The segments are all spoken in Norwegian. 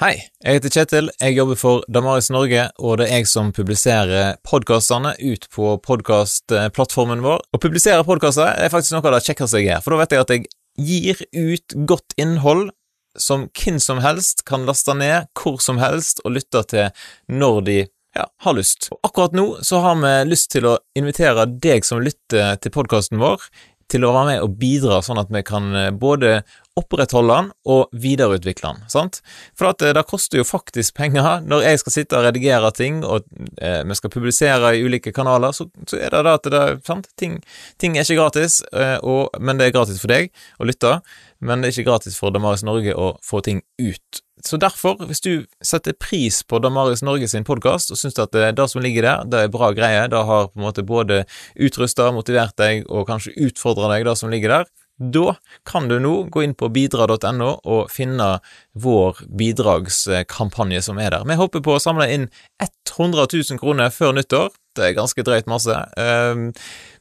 Hei, jeg heter Kjetil, jeg jobber for Damaris Norge, og det er jeg som publiserer podkastene ut på podkastplattformen vår. Å publisere podkaster er faktisk noe av det kjekkeste jeg gjør, for da vet jeg at jeg gir ut godt innhold som hvem som helst kan laste ned hvor som helst og lytte til når de ja, har lyst. Og akkurat nå så har vi lyst til å invitere deg som lytter til podkasten vår, til å være med og bidra, sånn at vi kan både opprettholde den og videreutvikle den. sant? For at det, det koster jo faktisk penger. Når jeg skal sitte og redigere ting, og eh, vi skal publisere i ulike kanaler, så, så er det da at det, sant? Ting, ting er ikke gratis, eh, og, men det er gratis for deg å lytte. Men det er ikke gratis for Damaris Norge å få ting ut. Så derfor, hvis du setter pris på Damaris Norge sin podkast og syns at det, det, som ligger der, det er bra greie, det har på en måte både utrusta, motivert deg og kanskje utfordra deg, det som ligger der, da kan du nå gå inn på bidra.no og finne vår bidragskampanje som er der. Vi håper på å samle inn 100 000 kroner før nyttår. Det er ganske drøyt masse. Ehm,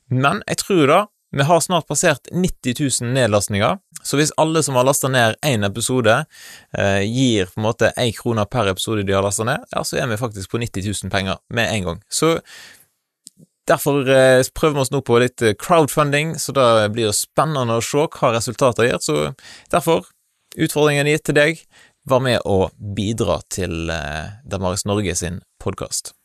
men jeg tror da vi har snart passert 90 000 nedlastninger, så hvis alle som har lasta ned én episode, eh, gir på en måte én krone per episode de har lasta ned, ja, så er vi faktisk på 90 000 penger med en gang. Så derfor eh, prøver vi oss nå på litt eh, crowdfunding, så da blir det spennende å se hva resultatet gir. Så derfor, utfordringen gitt til deg, var med å bidra til eh, Damaris Norge sin podkast.